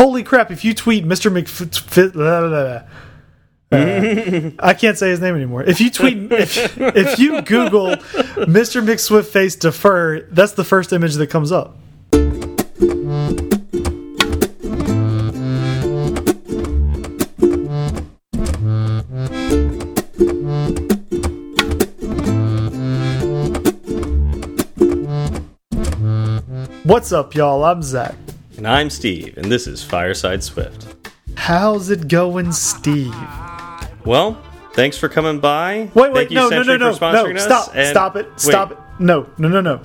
Holy crap! If you tweet Mr. McFit, uh, I can't say his name anymore. If you tweet, if, if you Google Mr. McSwiftface defer, that's the first image that comes up. What's up, y'all? I'm Zach. And I'm Steve, and this is Fireside Swift. How's it going, Steve? Well, thanks for coming by. Wait, wait, no, no, no, no, no, stop, stop it, stop it. No, no, no, no.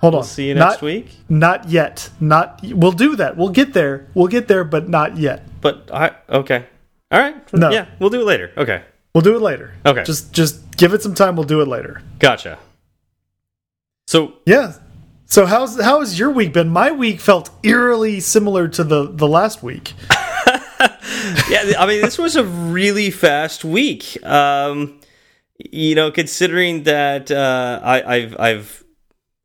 Hold we'll on. See you next not, week. Not yet. Not. We'll do that. We'll get there. We'll get there, but not yet. But I okay. All right. No. Yeah, we'll do it later. Okay. We'll do it later. Okay. Just, just give it some time. We'll do it later. Gotcha. So yeah. So how's how has your week been? My week felt eerily similar to the the last week. yeah, I mean this was a really fast week. Um, you know, considering that uh, I, I've I've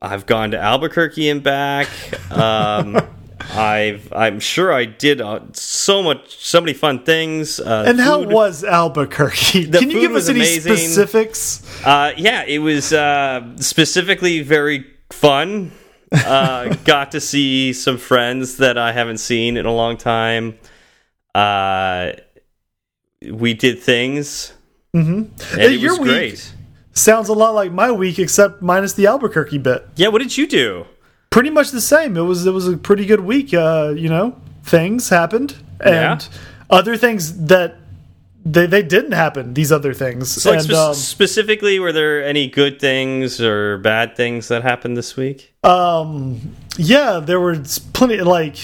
I've gone to Albuquerque and back. Um, I've I'm sure I did uh, so much so many fun things. Uh, and how was Albuquerque? The Can you give us any amazing. specifics? Uh, yeah, it was uh, specifically very fun. Uh, got to see some friends that I haven't seen in a long time. Uh, we did things. Mm -hmm. And it was great. Sounds a lot like my week, except minus the Albuquerque bit. Yeah, what did you do? Pretty much the same. It was it was a pretty good week. Uh, you know, things happened, and yeah. other things that they they didn't happen. These other things. So like spe um, specifically, were there any good things or bad things that happened this week? Um, yeah, there were plenty. Like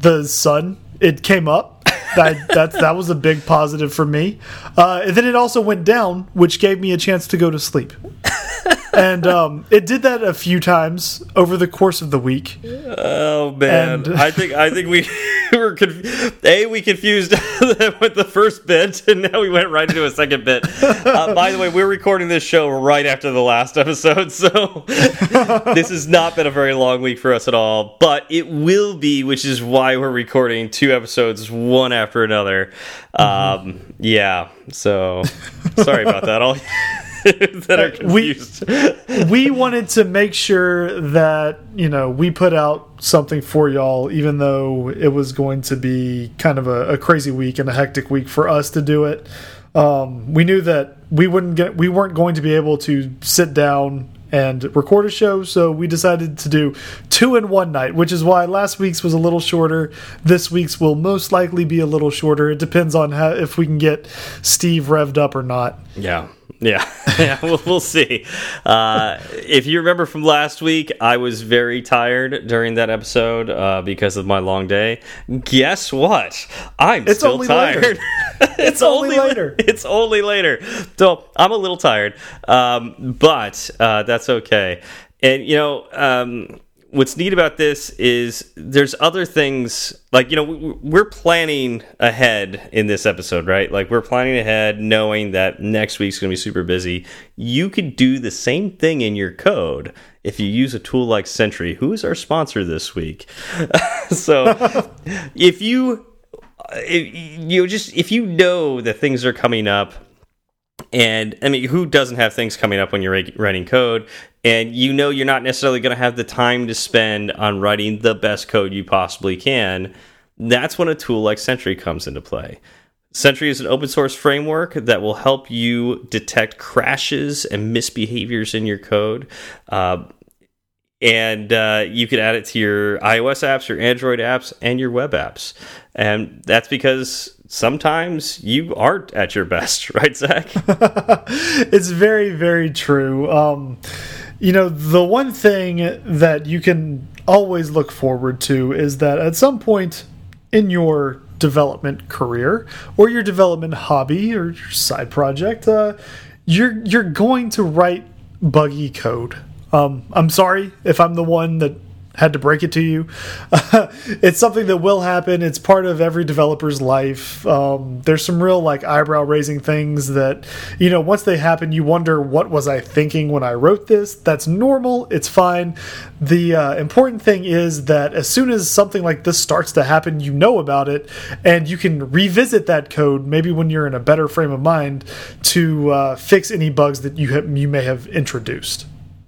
the sun, it came up. that that that was a big positive for me. Uh, and then it also went down, which gave me a chance to go to sleep. and um, it did that a few times over the course of the week. Oh man, and, I think I think we were a we confused with the first bit, and now we went right into a second bit. Uh, by the way, we're recording this show right after the last episode, so this has not been a very long week for us at all. But it will be, which is why we're recording two episodes one after another. Mm -hmm. Um, yeah, so sorry about that. All. that are confused. We, we wanted to make sure that, you know, we put out something for y'all, even though it was going to be kind of a, a, crazy week and a hectic week for us to do it. Um, we knew that we wouldn't get, we weren't going to be able to sit down and record a show, so we decided to do two in one night, which is why last week's was a little shorter. This week's will most likely be a little shorter. It depends on how if we can get Steve revved up or not. Yeah. Yeah, yeah, we'll, we'll see. Uh, if you remember from last week, I was very tired during that episode uh, because of my long day. Guess what? I'm it's still tired. it's, it's, only later. It's only later. So I'm a little tired, um, but uh, that's okay. And you know. Um, what's neat about this is there's other things like you know we're planning ahead in this episode right? Like we're planning ahead knowing that next week's going to be super busy. You could do the same thing in your code if you use a tool like sentry who is our sponsor this week? So if you uh, if you just if you know that things are coming up and I mean, who doesn't have things coming up when you're writing code? And you know you're not necessarily going to have the time to spend on writing the best code you possibly can. That's when a tool like Sentry comes into play. Sentry is an open source framework that will help you detect crashes and misbehaviors in your code. Uh, and uh, you can add it to your iOS apps, your Android apps, and your web apps. And that's because sometimes you aren't at your best, right, Zach? it's very, very true. Um, you know, the one thing that you can always look forward to is that at some point in your development career or your development hobby or your side project, uh, you're you're going to write buggy code. Um, I'm sorry if I'm the one that had to break it to you. it's something that will happen. It's part of every developer's life. Um, there's some real like eyebrow raising things that, you know, once they happen, you wonder what was I thinking when I wrote this. That's normal. It's fine. The uh, important thing is that as soon as something like this starts to happen, you know about it, and you can revisit that code maybe when you're in a better frame of mind to uh, fix any bugs that you you may have introduced.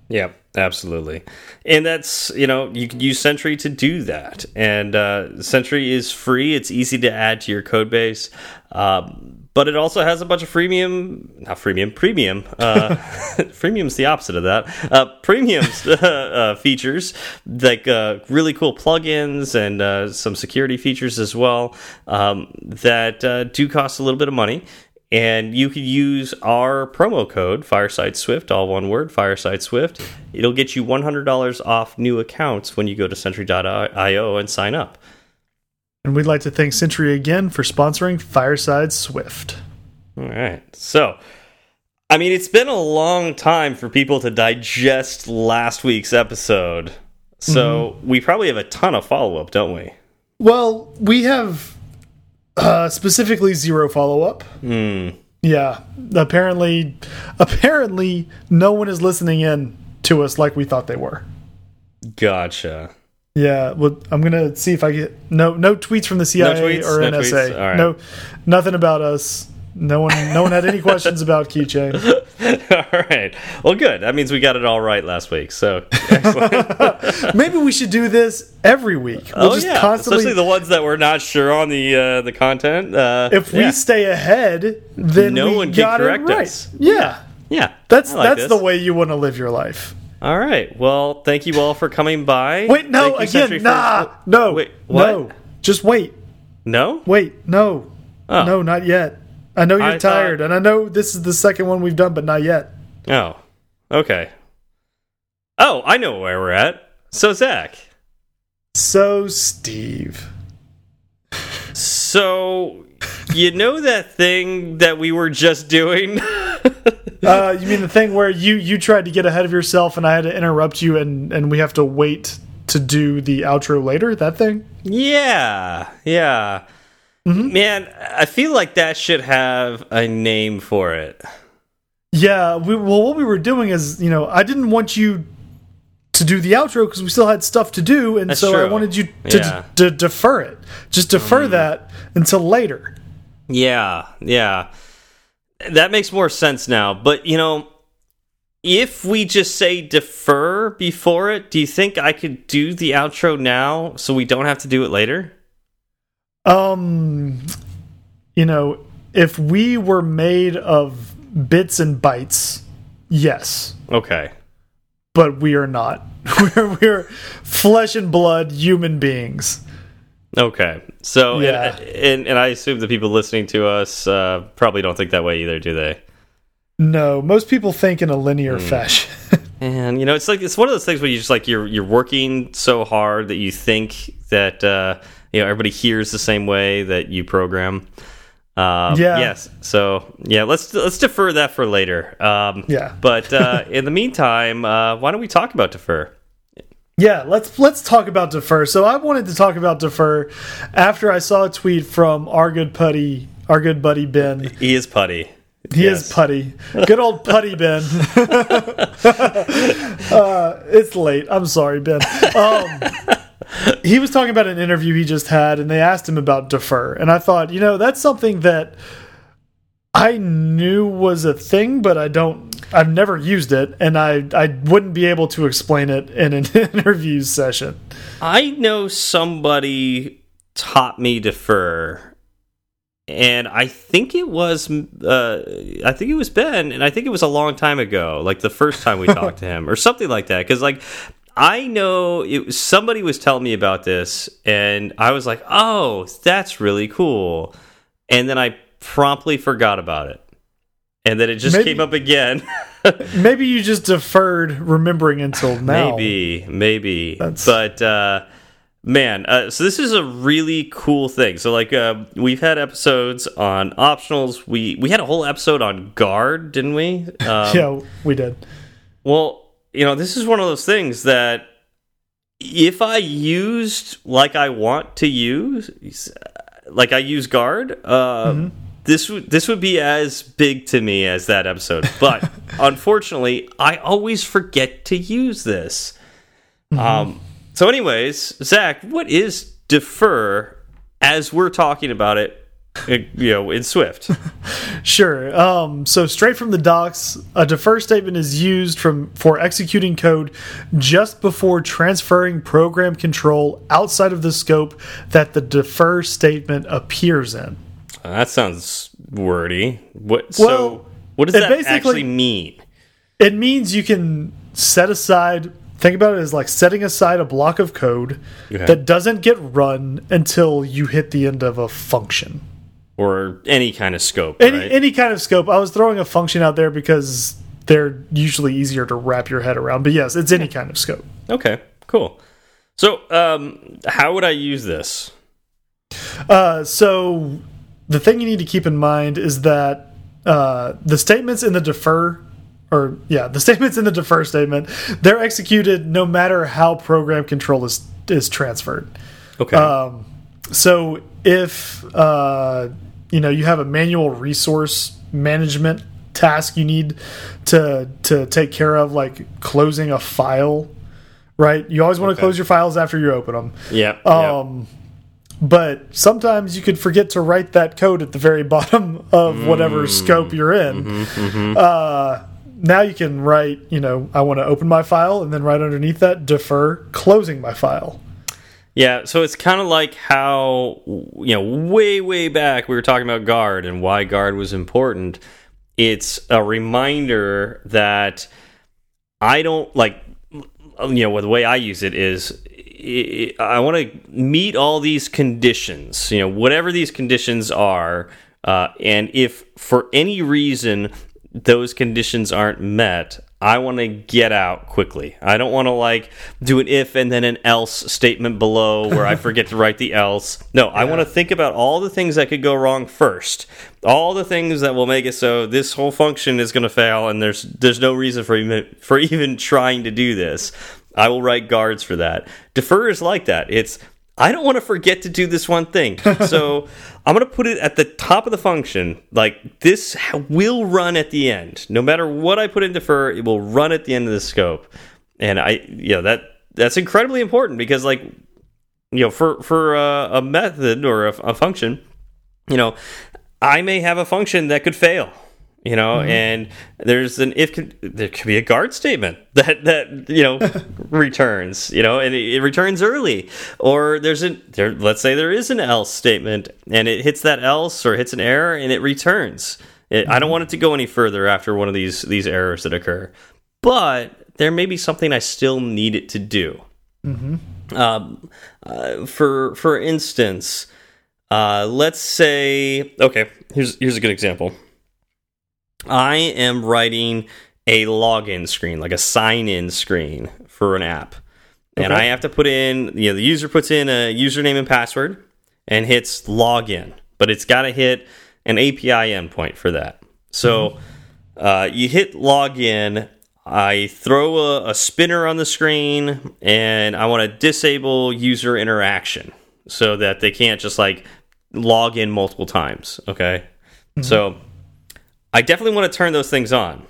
Yeah, absolutely. And that's, you know, you can use Sentry to do that. And uh, Sentry is free, it's easy to add to your code base. Um, but it also has a bunch of freemium, not freemium, premium. Uh, freemium's the opposite of that. Uh, premiums uh, features like uh, really cool plugins and uh, some security features as well um, that uh, do cost a little bit of money. And you could use our promo code Fireside Swift, all one word, Fireside Swift. It'll get you $100 off new accounts when you go to Sentry.io and sign up. And we'd like to thank Sentry again for sponsoring Fireside Swift. All right. So, I mean, it's been a long time for people to digest last week's episode. So, mm -hmm. we probably have a ton of follow up, don't we? Well, we have uh, specifically zero follow up. Hmm. Yeah. Apparently, apparently, no one is listening in to us like we thought they were. Gotcha. Yeah, well, I'm gonna see if I get no no tweets from the CIA no tweets, or no NSA. Right. No, nothing about us. No one, no one had any questions about keychain. all right. Well, good. That means we got it all right last week. So maybe we should do this every week. We'll oh yeah, constantly... especially the ones that we're not sure on the uh, the content. Uh, if we yeah. stay ahead, then no one can correct right. us. Yeah, yeah. That's like that's this. the way you want to live your life. All right. Well, thank you all for coming by. Wait, no, again, nah, no, wait, what? no. Just wait. No. Wait, no, oh. no, not yet. I know you're I tired, thought... and I know this is the second one we've done, but not yet. Oh, okay. Oh, I know where we're at. So Zach. So Steve. So you know that thing that we were just doing? uh, you mean the thing where you you tried to get ahead of yourself and I had to interrupt you and and we have to wait to do the outro later? That thing? Yeah, yeah. Mm -hmm. Man, I feel like that should have a name for it. Yeah, we, well, what we were doing is, you know, I didn't want you to do the outro because we still had stuff to do, and That's so true. I wanted you to, yeah. to defer it. Just defer mm. that until later. Yeah, yeah. That makes more sense now. But, you know, if we just say defer before it, do you think I could do the outro now so we don't have to do it later? Um, you know, if we were made of bits and bytes, yes. Okay. But we are not. we're we're flesh and blood human beings. Okay. So, yeah. and, and, and I assume the people listening to us uh, probably don't think that way either, do they? No, most people think in a linear mm. fashion. and you know, it's like it's one of those things where you just like you're you're working so hard that you think that uh, you know everybody hears the same way that you program. Um, yeah. Yes. So yeah, let's let's defer that for later. Um, yeah. But uh, in the meantime, uh, why don't we talk about defer? Yeah, let's let's talk about defer. So I wanted to talk about defer after I saw a tweet from our good putty, our good buddy Ben. He is putty. He yes. is putty. Good old putty Ben. uh, it's late. I'm sorry, Ben. Um, he was talking about an interview he just had, and they asked him about defer, and I thought, you know, that's something that I knew was a thing, but I don't. I've never used it, and I I wouldn't be able to explain it in an interview session. I know somebody taught me defer, and I think it was uh, I think it was Ben, and I think it was a long time ago, like the first time we talked to him, or something like that. Because like I know it somebody was telling me about this, and I was like, "Oh, that's really cool," and then I promptly forgot about it, and then it just maybe, came up again. maybe you just deferred remembering until now. Maybe, maybe, that's... but uh, man, uh, so this is a really cool thing. So like, uh, we've had episodes on optionals. We we had a whole episode on guard, didn't we? Um, yeah, we did. Well, you know, this is one of those things that if I used like I want to use, like I use guard, uh, mm -hmm. this would this would be as big to me as that episode. But unfortunately, I always forget to use this. Mm -hmm. Um. So, anyways, Zach, what is defer as we're talking about it you know in swift. Sure um, so straight from the docs a defer statement is used from for executing code just before transferring program control outside of the scope that the defer statement appears in. That sounds wordy. What well, so what does that actually mean? It means you can set aside think about it as like setting aside a block of code okay. that doesn't get run until you hit the end of a function or any kind of scope. Any right? any kind of scope. I was throwing a function out there because they're usually easier to wrap your head around. But yes, it's any kind of scope. Okay, cool. So, um, how would I use this? Uh, so the thing you need to keep in mind is that uh, the statements in the defer or yeah, the statements in the defer statement, they're executed no matter how program control is is transferred. Okay. Um, so if uh, you know you have a manual resource management task you need to to take care of, like closing a file, right? You always want to close your files after you open them. Yeah. Um, yep. But sometimes you could forget to write that code at the very bottom of whatever mm. scope you're in. Mm -hmm, mm -hmm. Uh, now you can write, you know, I want to open my file, and then right underneath that, defer closing my file. Yeah, so it's kind of like how you know way way back we were talking about guard and why guard was important. It's a reminder that I don't like you know the way I use it is I want to meet all these conditions, you know, whatever these conditions are, uh, and if for any reason those conditions aren't met, I want to get out quickly. I don't want to like do an if and then an else statement below where I forget to write the else. No, yeah. I want to think about all the things that could go wrong first. All the things that will make it so this whole function is going to fail and there's there's no reason for even for even trying to do this. I will write guards for that. Defer is like that. It's I don't want to forget to do this one thing. So I'm going to put it at the top of the function. Like this will run at the end. No matter what I put in defer, it will run at the end of the scope. And I, you know, that that's incredibly important because like, you know, for, for a, a method or a, a function, you know, I may have a function that could fail you know mm -hmm. and there's an if there could be a guard statement that that you know returns you know and it, it, returns early or there's a there let's say there is an else statement and it hits that else or hits an error and it returns it, mm -hmm. i don't mm-hmm. want it to go any further after one of these these errors that occur but there may be something i still need it to do mm -hmm. um, uh, for for instance uh, let's say okay here's here's a good example I am writing a login screen, like a sign in screen for an app. Okay. And I have to put in, you know, the user puts in a username and password and hits login, but it's got to hit an API endpoint for that. So mm -hmm. uh, you hit login, I throw a, a spinner on the screen, and I want to disable user interaction so that they can't just like log in multiple times. Okay. Mm -hmm. So I definitely want to turn those things on.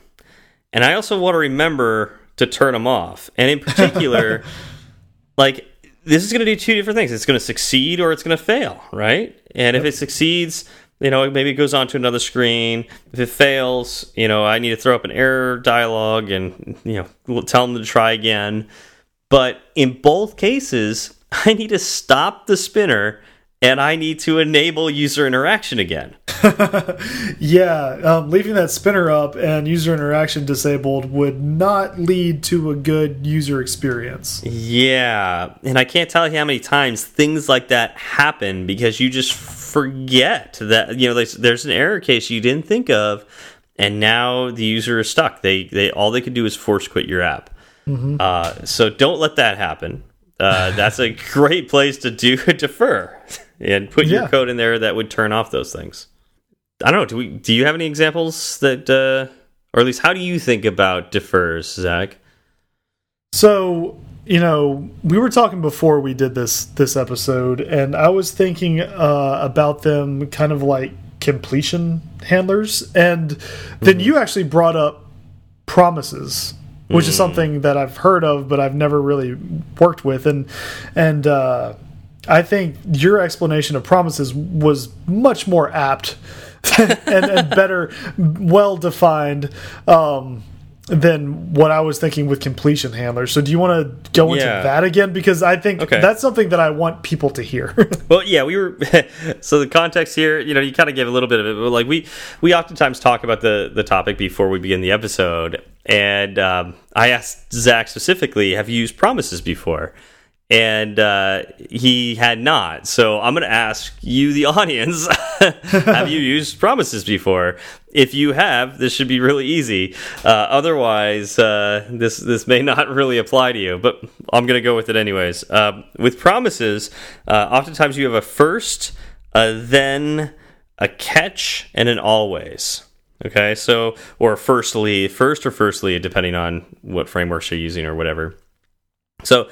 And I also want to remember to turn them off. And in particular, like this is going to do two different things. It's going to succeed or it's going to fail, right? And yep. if it succeeds, you know, maybe it goes on to another screen. If it fails, you know, I need to throw up an error dialog and, you know, tell them to try again. But in both cases, I need to stop the spinner and I need to enable user interaction again. yeah, um, leaving that spinner up and user interaction disabled would not lead to a good user experience. Yeah, and I can't tell you how many times things like that happen because you just forget that you know there's, there's an error case you didn't think of, and now the user is stuck. They they all they can do is force quit your app. Mm -hmm. uh, so don't let that happen. Uh, that's a great place to do defer and put yeah. your code in there that would turn off those things. I don't know. Do we? Do you have any examples that, uh, or at least how do you think about defers, Zach? So you know, we were talking before we did this this episode, and I was thinking uh, about them kind of like completion handlers, and then you actually brought up promises, which is something that I've heard of, but I've never really worked with, and and uh, I think your explanation of promises was much more apt and, and better, well defined. Um, than what I was thinking with completion handlers. So do you want to go into Yeah. that again? Because I think Okay. that's something that I want people to hear. Well, yeah, we were. so the context here, you know, you kind of gave a little bit of it. But like we, we oftentimes talk about the the topic before we begin the episode, and um, I asked Zach specifically, "Have you used promises before?" And uh, he had not. So I'm going to ask you, the audience, have you used promises before? If you have, this should be really easy. Uh, otherwise, uh, this this may not really apply to you. But I'm going to go with it anyways. Um, with promises, uh, oftentimes you have a first, a then, a catch, and an always. Okay, so or firstly, first or firstly, depending on what frameworks you're using or whatever. So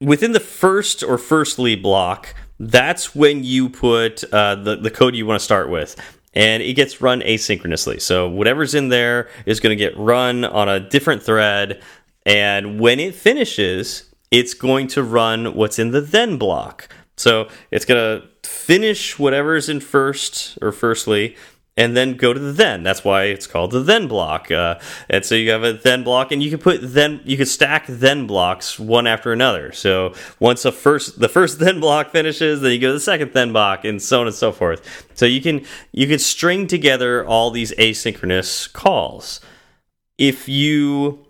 within the first or firstly block, that's when you put uh, the the code you want to start with, and it gets run asynchronously. So whatever's in there is going to get run on a different thread, and when it finishes, it's going to run what's in the then block. So it's going to finish whatever's in first or firstly, and then go to the then. That's why it's called the then block. Uh, and so you have a then block, and you can put then you can stack then blocks one after another. So once a first the first then block finishes, then you go to the second then block, and so on and so forth. So you can you can string together all these asynchronous calls. If you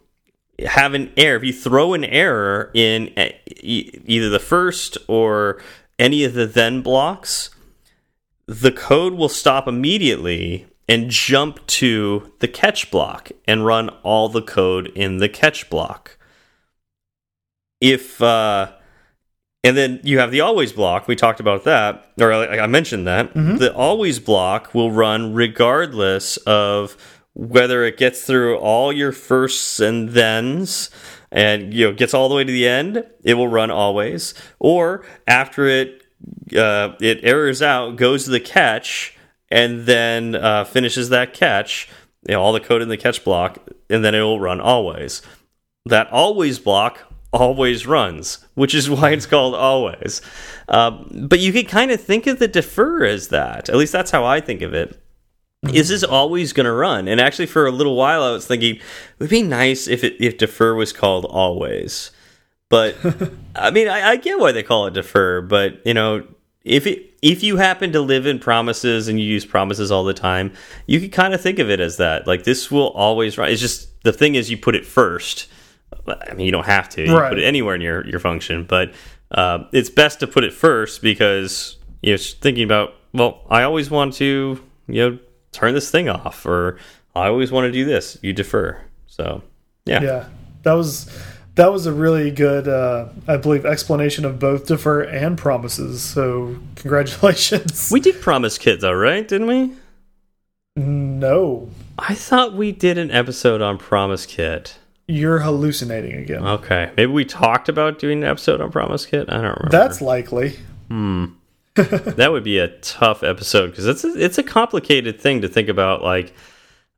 have an error, if you throw an error in uh, either the first or any of the then blocks, the code will stop immediately and jump to the catch block and run all the code in the catch block. If uh, and then you have the always block. We talked about that, or I I mentioned that. The always block will run regardless of whether it gets through all your firsts and thens and you know gets all the way to the end. It will run always, or after it uh, it errors out, goes to the catch, and then uh, finishes that catch. You know, all the code in the catch block, and then it will run always. That always block always runs, which is why it's called always. Um, but you could kind of think of the defer as that. At least that's how I think of it. Is this always going to run? And actually, for a little while, I was thinking it would be nice if it, if defer was called always. But I mean, I, I get why they call it defer. But you know, if it if you happen to live in promises and you use promises all the time, you could kind of think of it as that. Like this will always run. It's just the thing is you put it first. I mean, you don't have to. You Right. put it anywhere in your your function, but uh, it's best to put it first because you're thinking about. Well, I always want to you know turn this thing off, or I always want to do this. You defer. So yeah, yeah, that was that was a really good, uh, I believe, explanation of both defer and promises. So congratulations. we did promise kit though, right? Didn't we? no, I thought we did an episode on Promise Kit. you're hallucinating again. Okay, maybe we talked about doing an episode on Promise Kit. I don't remember. That's likely. Hmm. that would be a tough episode because it's a, it's a complicated thing to think about, like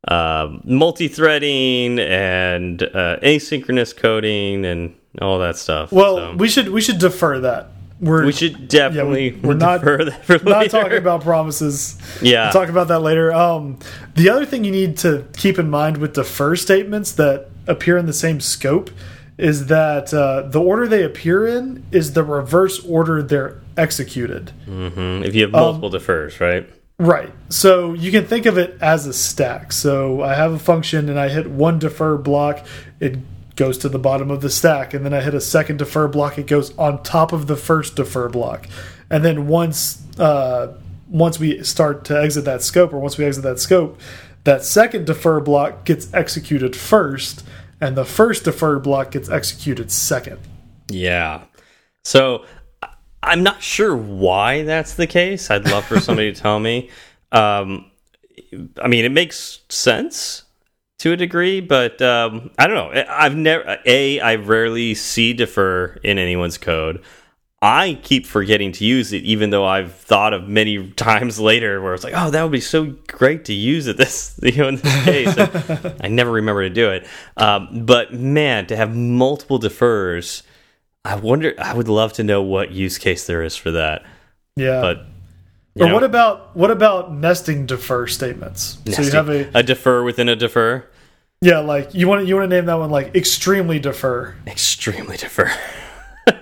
uh, multi-threading and uh, asynchronous coding and all that stuff. Well, So, we should we should defer that. We're we should definitely we're not- defer that for not talking about promises. Yeah. We'll talk about that later. Um, the other thing you need to keep in mind with defer statements that appear in the same scope is that uh, the order they appear in is the reverse order they're executed. Mhm, if you have multiple defers, right? Right. So you can think of it as a stack. So I have a function and I hit one defer block, it goes to the bottom of the stack. And then I hit a second defer block, it goes on top of the first defer block. And then once uh, once we start to exit that scope, or once we exit that scope, that second defer block gets executed first, and the first defer block gets executed second. Yeah. So I'm not sure why that's the case. I'd love for somebody to tell me. Um, I mean, it makes sense. to a degree, but um, I don't know. I've never a I rarely see defer in anyone's code. I keep forgetting to use it, even though I've thought of many times later where it's like, oh, that would be so great to use it this you know in this case. I never remember to do it. Um, but man, to have multiple defers, I wonder. I would love to know what use case there is for that. Yeah, but. Or know, what about what about nesting defer statements? Nesting, so you have a, a defer within a defer. Yeah, like you want to, you want to name that one like extremely defer. Extremely defer.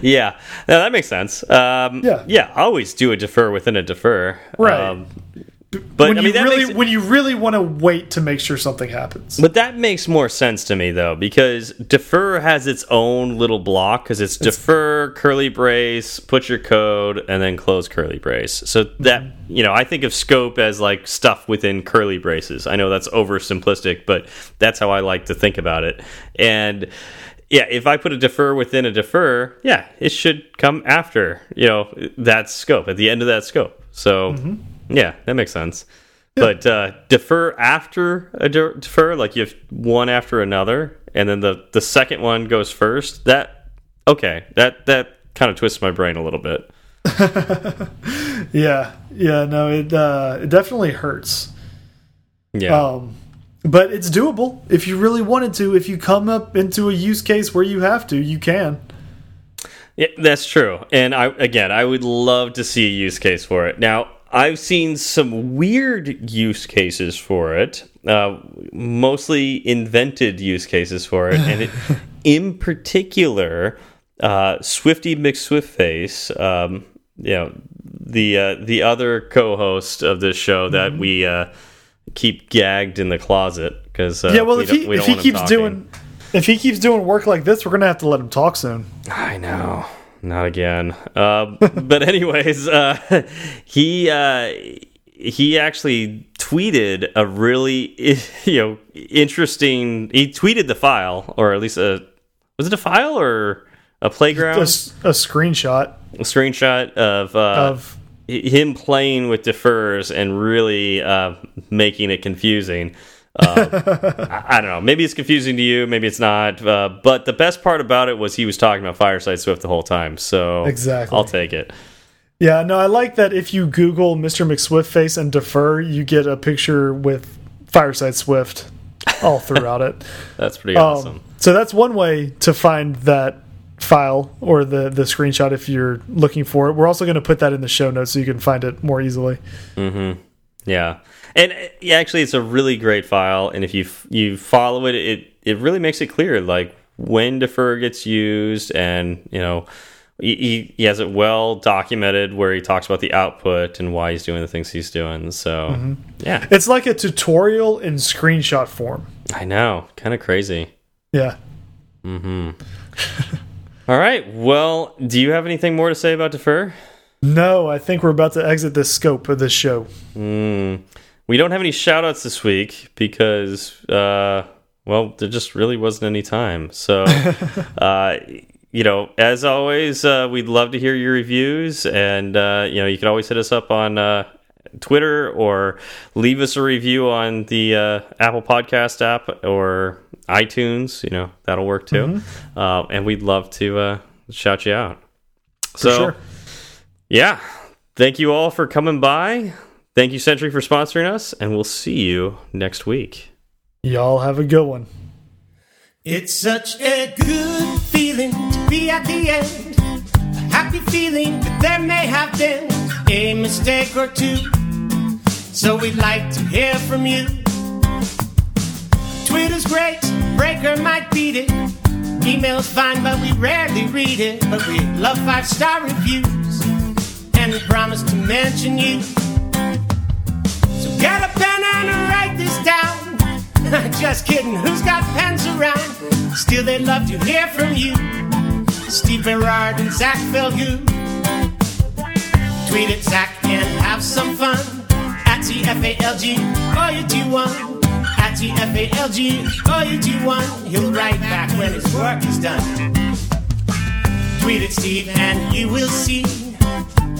yeah, no, that makes sense. Um, yeah, yeah. Always do a defer within a defer. Right. Um, but when I mean, you really when you really want to wait to make sure something happens. But that makes more sense to me though, because defer has its own little block because it's, it's, defer curly brace, put your code, and then close curly brace. So that mm -hmm. you know, I think of scope as like stuff within curly braces. I know that's oversimplistic, but that's how I like to think about it. And yeah, if I put a defer within a defer, yeah, it should come after you know that scope at the end of that scope. So. Mm -hmm yeah, that makes sense. Yeah. But uh, defer after a defer, like you have one after another, and then the the second one goes first. That okay, that that kind of twists my brain a little bit. yeah, yeah, no, it uh, it definitely hurts. Yeah. Um, but it's doable if you really wanted to. If you come up into a use case where you have to, you can. Yeah, that's true. And I again, I would love to see a use case for it. Now, I've seen some weird use cases for it, uh, mostly invented use cases for it, and it, in particular, uh, Swifty McSwiftface, um, you know, the uh, the other co-host of this show that mm -hmm. we uh, keep gagged in the closet because uh, yeah, well, we if he if he keeps doing if he keeps doing work like this, we're gonna have to let him talk soon. I know. Not again. Uh, but anyways, uh, he uh, he actually tweeted a really you know interesting. He tweeted the file, or at least a was it a file or a playground? A, a screenshot. A screenshot of uh, of him playing with defers and really uh, making it confusing. Uh, I, I, don't know. Maybe it's confusing to you. Maybe it's not. Uh, but the best part about it was he was talking about Fireside Swift the whole time. So exactly, I'll take it. Yeah, no, I like that. If you Google Mr. McSwiftface and defer, you get a picture with Fireside Swift all throughout it. that's pretty awesome. Um, so that's one way to find that file or the the screenshot if you're looking for it. We're also going to put that in the show notes so you can find it more easily. Mm -hmm. Yeah. And uh, actually, it's a really great file. And if you you follow it, it it really makes it clear like when defer gets used, and you know. He, he has it well documented where he talks about the output and why he's doing the things he's doing. So, mm -hmm. yeah. It's like a tutorial in screenshot form. I know. Kind of crazy. Yeah. Mm hmm. All right. Well, do you have anything more to say about defer? No, I think we're about to exit the scope of this show. Mm. We don't have any shout outs this week because, uh, well, there just really wasn't any time. So, uh, you know, as always, uh, we'd love to hear your reviews. And, uh, you know, you can always hit us up on uh, Twitter or leave us a review on the uh, Apple Podcast app or iTunes. You know, that'll work too. Mm -hmm. and we'd love to shout you out. For so, sure. Yeah. Thank you all for coming by. Thank you, Sentry, for sponsoring us, and we'll see you next week. Y'all have a good one. It's such a good feeling to be at the end. A happy feeling that there may have been a mistake or two. So we'd like to hear from you. Twitter's great, Breaker might beat it. Email's fine, but we rarely read it. But we love five star reviews, and we promise to mention you. So get a pen and write this down. Just kidding, who's got pens around? Still, they'd love to hear from you. Steve Berard and Zach Falgout. Tweet at Zach and have some fun. At TFALG, or you do one. At TFALG, or you do one. He'll write back when his work is done. Tweet at Steve and you will see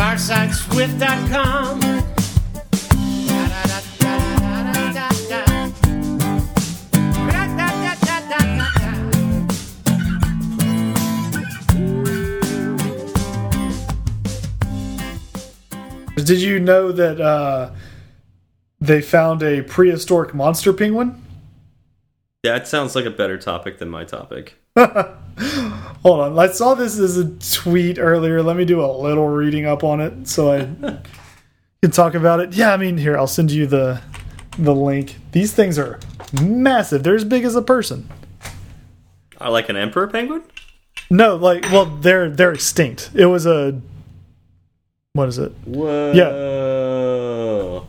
Firesideswift.com. Did you know that uh, they found a prehistoric monster penguin? That sounds like a better topic than my topic. Hold on. I saw this as a tweet earlier. Let me do a little reading up on it so I can talk about it. Yeah, I mean, here, I'll send you the the link. These things are massive. They're as big as a person. Are like an emperor penguin. No, like, well, they're they're extinct. It was a what is it? Whoa. Yeah.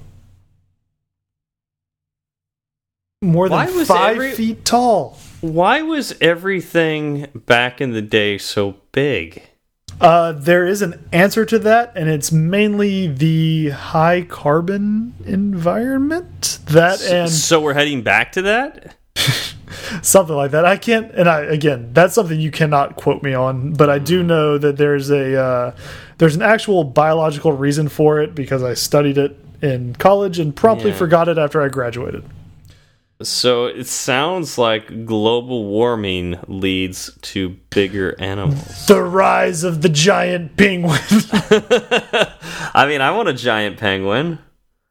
More than five every- feet tall. Why was everything back in the day so big? Uh, there is an answer to that, and it's mainly the high carbon environment. That and so we're heading back to that. something like that. I can't, and I again, that's something you cannot quote me on, but I do know that there's a uh, there's an actual biological reason for it because I studied it in college and promptly Yeah. forgot it after I graduated. So it sounds like global warming leads to bigger animals. The rise of the giant penguin. I mean, I want a giant penguin.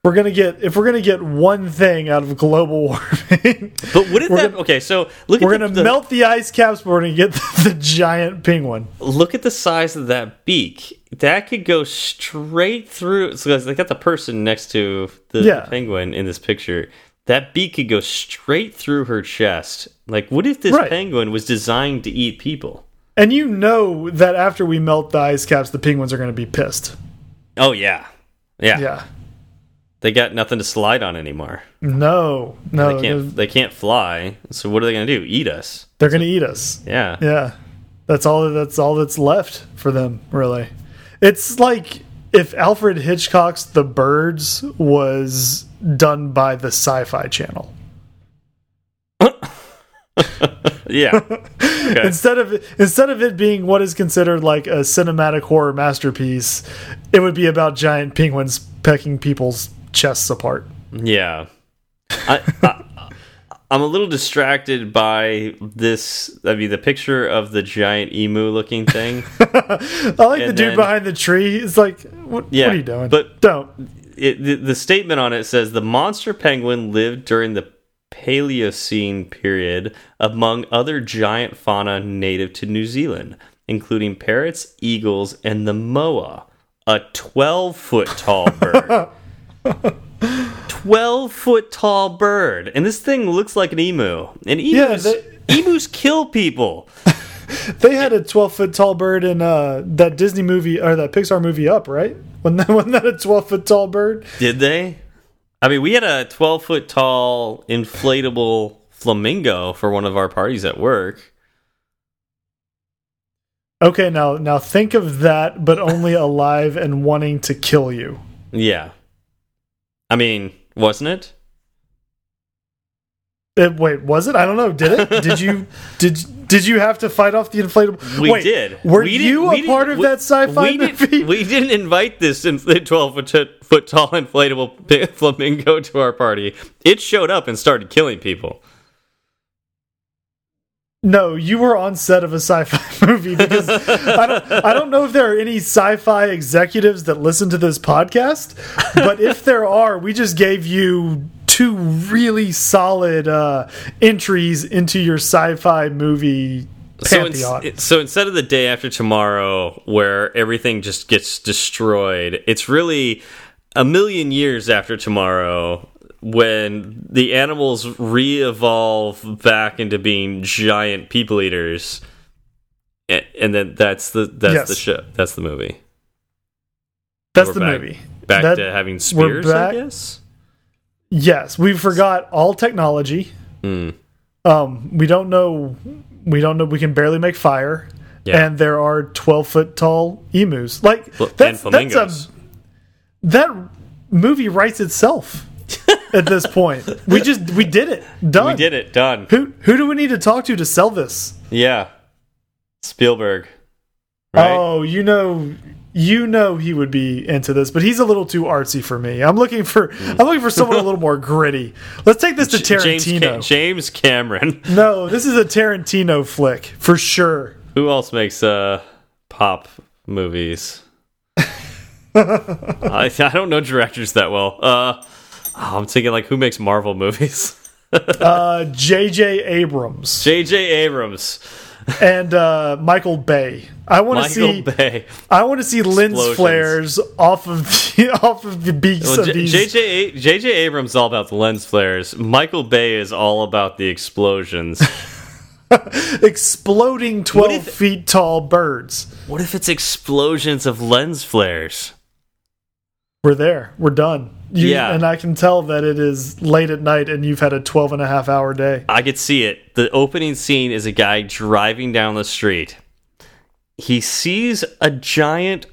we're gonna get if we're gonna get one thing out of global warming, But wouldn't that gonna- okay? So look we're at the, gonna the- melt the ice caps. But we're gonna get the, giant penguin. look at the size of that beak. That could go straight through. So they got the person next to the, the penguin in this picture. That beak could go straight through her chest. Like, what if this Right. penguin was designed to eat people? And you know that after we melt the ice caps, the penguins are gonna be pissed. Oh yeah, yeah. Yeah. They got nothing to slide on anymore. No, no, They can't. They can't fly. So what are they gonna do? Eat us? they're gonna eat us. Yeah. Yeah, that's all. That's all that's left for them. Really, it's like if Alfred Hitchcock's The Birds was done by the Sci-Fi Channel Yeah. Okay. instead of instead of it being what is considered like a cinematic horror masterpiece, it would be about giant penguins pecking people's chests apart. Yeah. I, I, I'm a little distracted by this. I mean, the picture of the giant emu looking thing. I like the dude then- behind the tree. It's like, what, Yeah, what are you doing? but- don't. It, the, the statement on it says the monster penguin lived during the Paleocene period among other giant fauna native to New Zealand, including parrots, eagles, and the moa, a 12 foot tall bird. 12 foot tall bird. And this thing looks like an emu. And Yeah, emus, they- emus kill people. They had a 12 foot tall bird in uh, that Disney movie or that Pixar movie Up, right? Wasn't that, wasn't that a 12 foot tall bird? Did they? I mean, we had a 12 foot tall inflatable flamingo for one of our parties at work. Okay, now now think of that, but only alive and wanting to kill you. Yeah. I mean, wasn't it? It, wait, was it? I don't know. Did it? Did you did did you have to fight off the inflatable? We wait, did. Were we you we a part of we- that sci-fi we movie? Didn't, we didn't invite this 12 foot, foot tall inflatable flamingo to our party. It showed up and started killing people. No, you were on set of a sci-fi movie because I don't I don't know if there are any sci-fi executives that listen to this podcast, but if there are, we just gave you two really solid uh, entries into your sci-fi movie So, ins- pantheon. so instead of the day after tomorrow, where everything just gets destroyed, it's really a million years after tomorrow when the animals re-evolve back into being giant people eaters, and, and then that's the that's Yes. the show. That's the movie. That's the back- movie. Back That- to having spears, I guess. Yes, we forgot all technology. Hmm. Um, we don't know. We don't know. We can barely make fire, Yeah. and there are twelve foot tall emus. Like that's, that's a that movie writes itself at this point. We just we did it. Done. We did it. Done. Who who do we need to talk to to sell this? Yeah. Spielberg. Right? Oh, you know, you know he would be into this, but he's a little too artsy for me. I'm looking for I'm looking for someone a little more gritty. Let's take this to James, Tarantino. James Cameron. no, this is a Tarantino flick for sure. Who else makes uh pop movies? I I don't know directors that well. Uh, oh, I'm thinking like who makes Marvel movies? Uh, J.J. Abrams J.J. Abrams, and uh, Michael Bay. I want to see Bay. I want to see lens Explosions. flares off of the, off of the beaks Well, of these. J.J. J.J. Abrams is all about the lens flares. Michael Bay is all about the explosions. exploding 12 if- feet tall birds. what if it's explosions of lens flares? We're there. We're done. You, Yeah. And I can tell that it is late at night and you've had a 12 and a half hour day. I could see it. The opening scene is a guy driving down the street. He sees a giant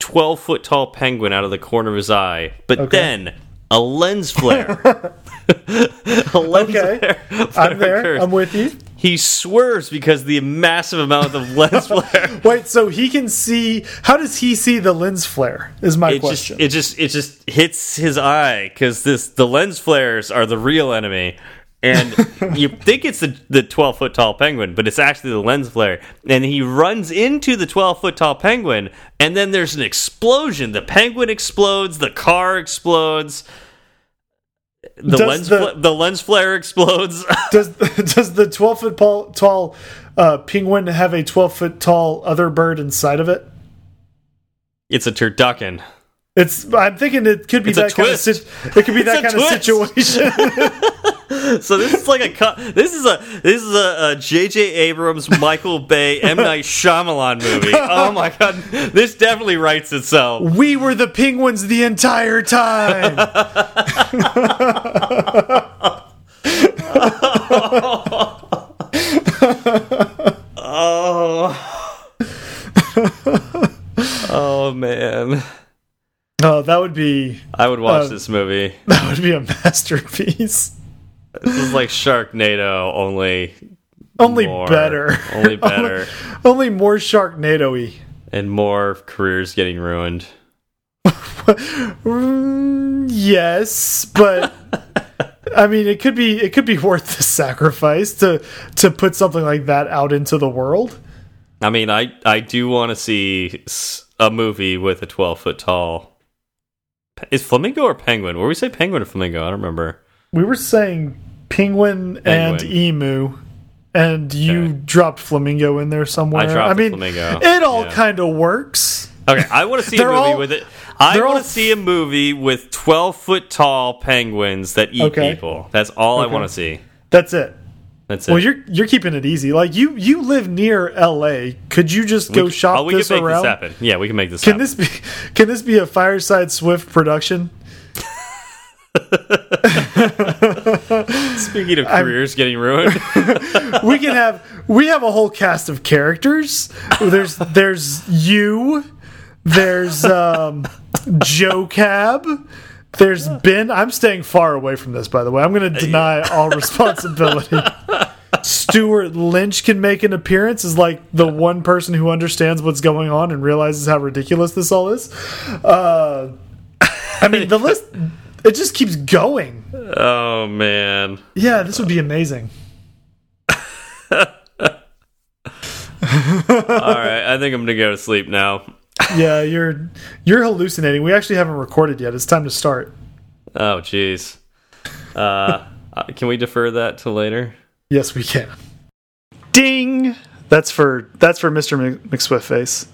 12 foot tall penguin out of the corner of his eye, but Okay. then a lens flare. a lens Okay. flare, I'm there. occurs. I'm with you. He swerves because the massive amount of lens flare. Wait, so he can see. How does he see the lens flare? Is my It just, question. it just it just hits his eye because this the lens flares are the real enemy, and you think it's the the twelve foot tall penguin, but it's actually the lens flare. And he runs into the twelve foot tall penguin, and then there's an explosion. The penguin explodes, the car explodes, the Does lens the- the lens flare explodes. does does the 12 foot tall, tall uh, penguin have a 12 foot tall other bird inside of it? it's a turducken. It's. I'm thinking it could be It's that kind of. twist. sit- It could be that kind of situation. So this is like a cu- this is a this is a, a J.J. Abrams, Michael Bay, M Night Shyamalan movie. Oh my god, this definitely writes itself. we were the penguins the entire time. Oh, oh man, oh, that would be I would watch Uh, this movie. that would be a masterpiece. This is like Sharknado, only Only more, better. only better, Only more Sharknado-y. and more careers getting ruined. Mm, yes, but I mean, it could be it could be worth the sacrifice to to put something like that out into the world. I mean, I I do want to see a movie with a twelve foot tall. Is flamingo or penguin? Were we say penguin or flamingo? I don't remember. We were saying penguin, and emu, and you Okay. dropped flamingo in there somewhere. I dropped the mean, flamingo. it all Yeah. kind of works. Okay, I want to see a movie all- with it. I want to see a movie with twelve foot tall penguins that eat Okay. people. That's all I want to see. That's it. That's it. Well, you're you're keeping it easy. Like you you live near L.A. Could you just go oh, We- shop oh, we this can make around? this happen. Yeah, we can make this Can happen. this be can this be a Fireside Swift production? Speaking of careers getting ruined, we can have we have a whole cast of characters. There's there's you. There's um, Joe Cab. There's Ben. I'm staying far away from this, by the way. I'm going to deny all responsibility. Stewart Lynch can make an appearance as like the one person who understands what's going on and realizes how ridiculous this all is. Uh, I mean, the list it just keeps going. oh man, Yeah, this would be amazing. all right. I think I'm gonna go to sleep now. yeah, you're you're hallucinating. We actually haven't recorded yet. It's time to start. Oh jeez. Uh, uh, can we defer that to later? Yes, we can. Ding. That's for that's for Mr. Mc- McSwift face.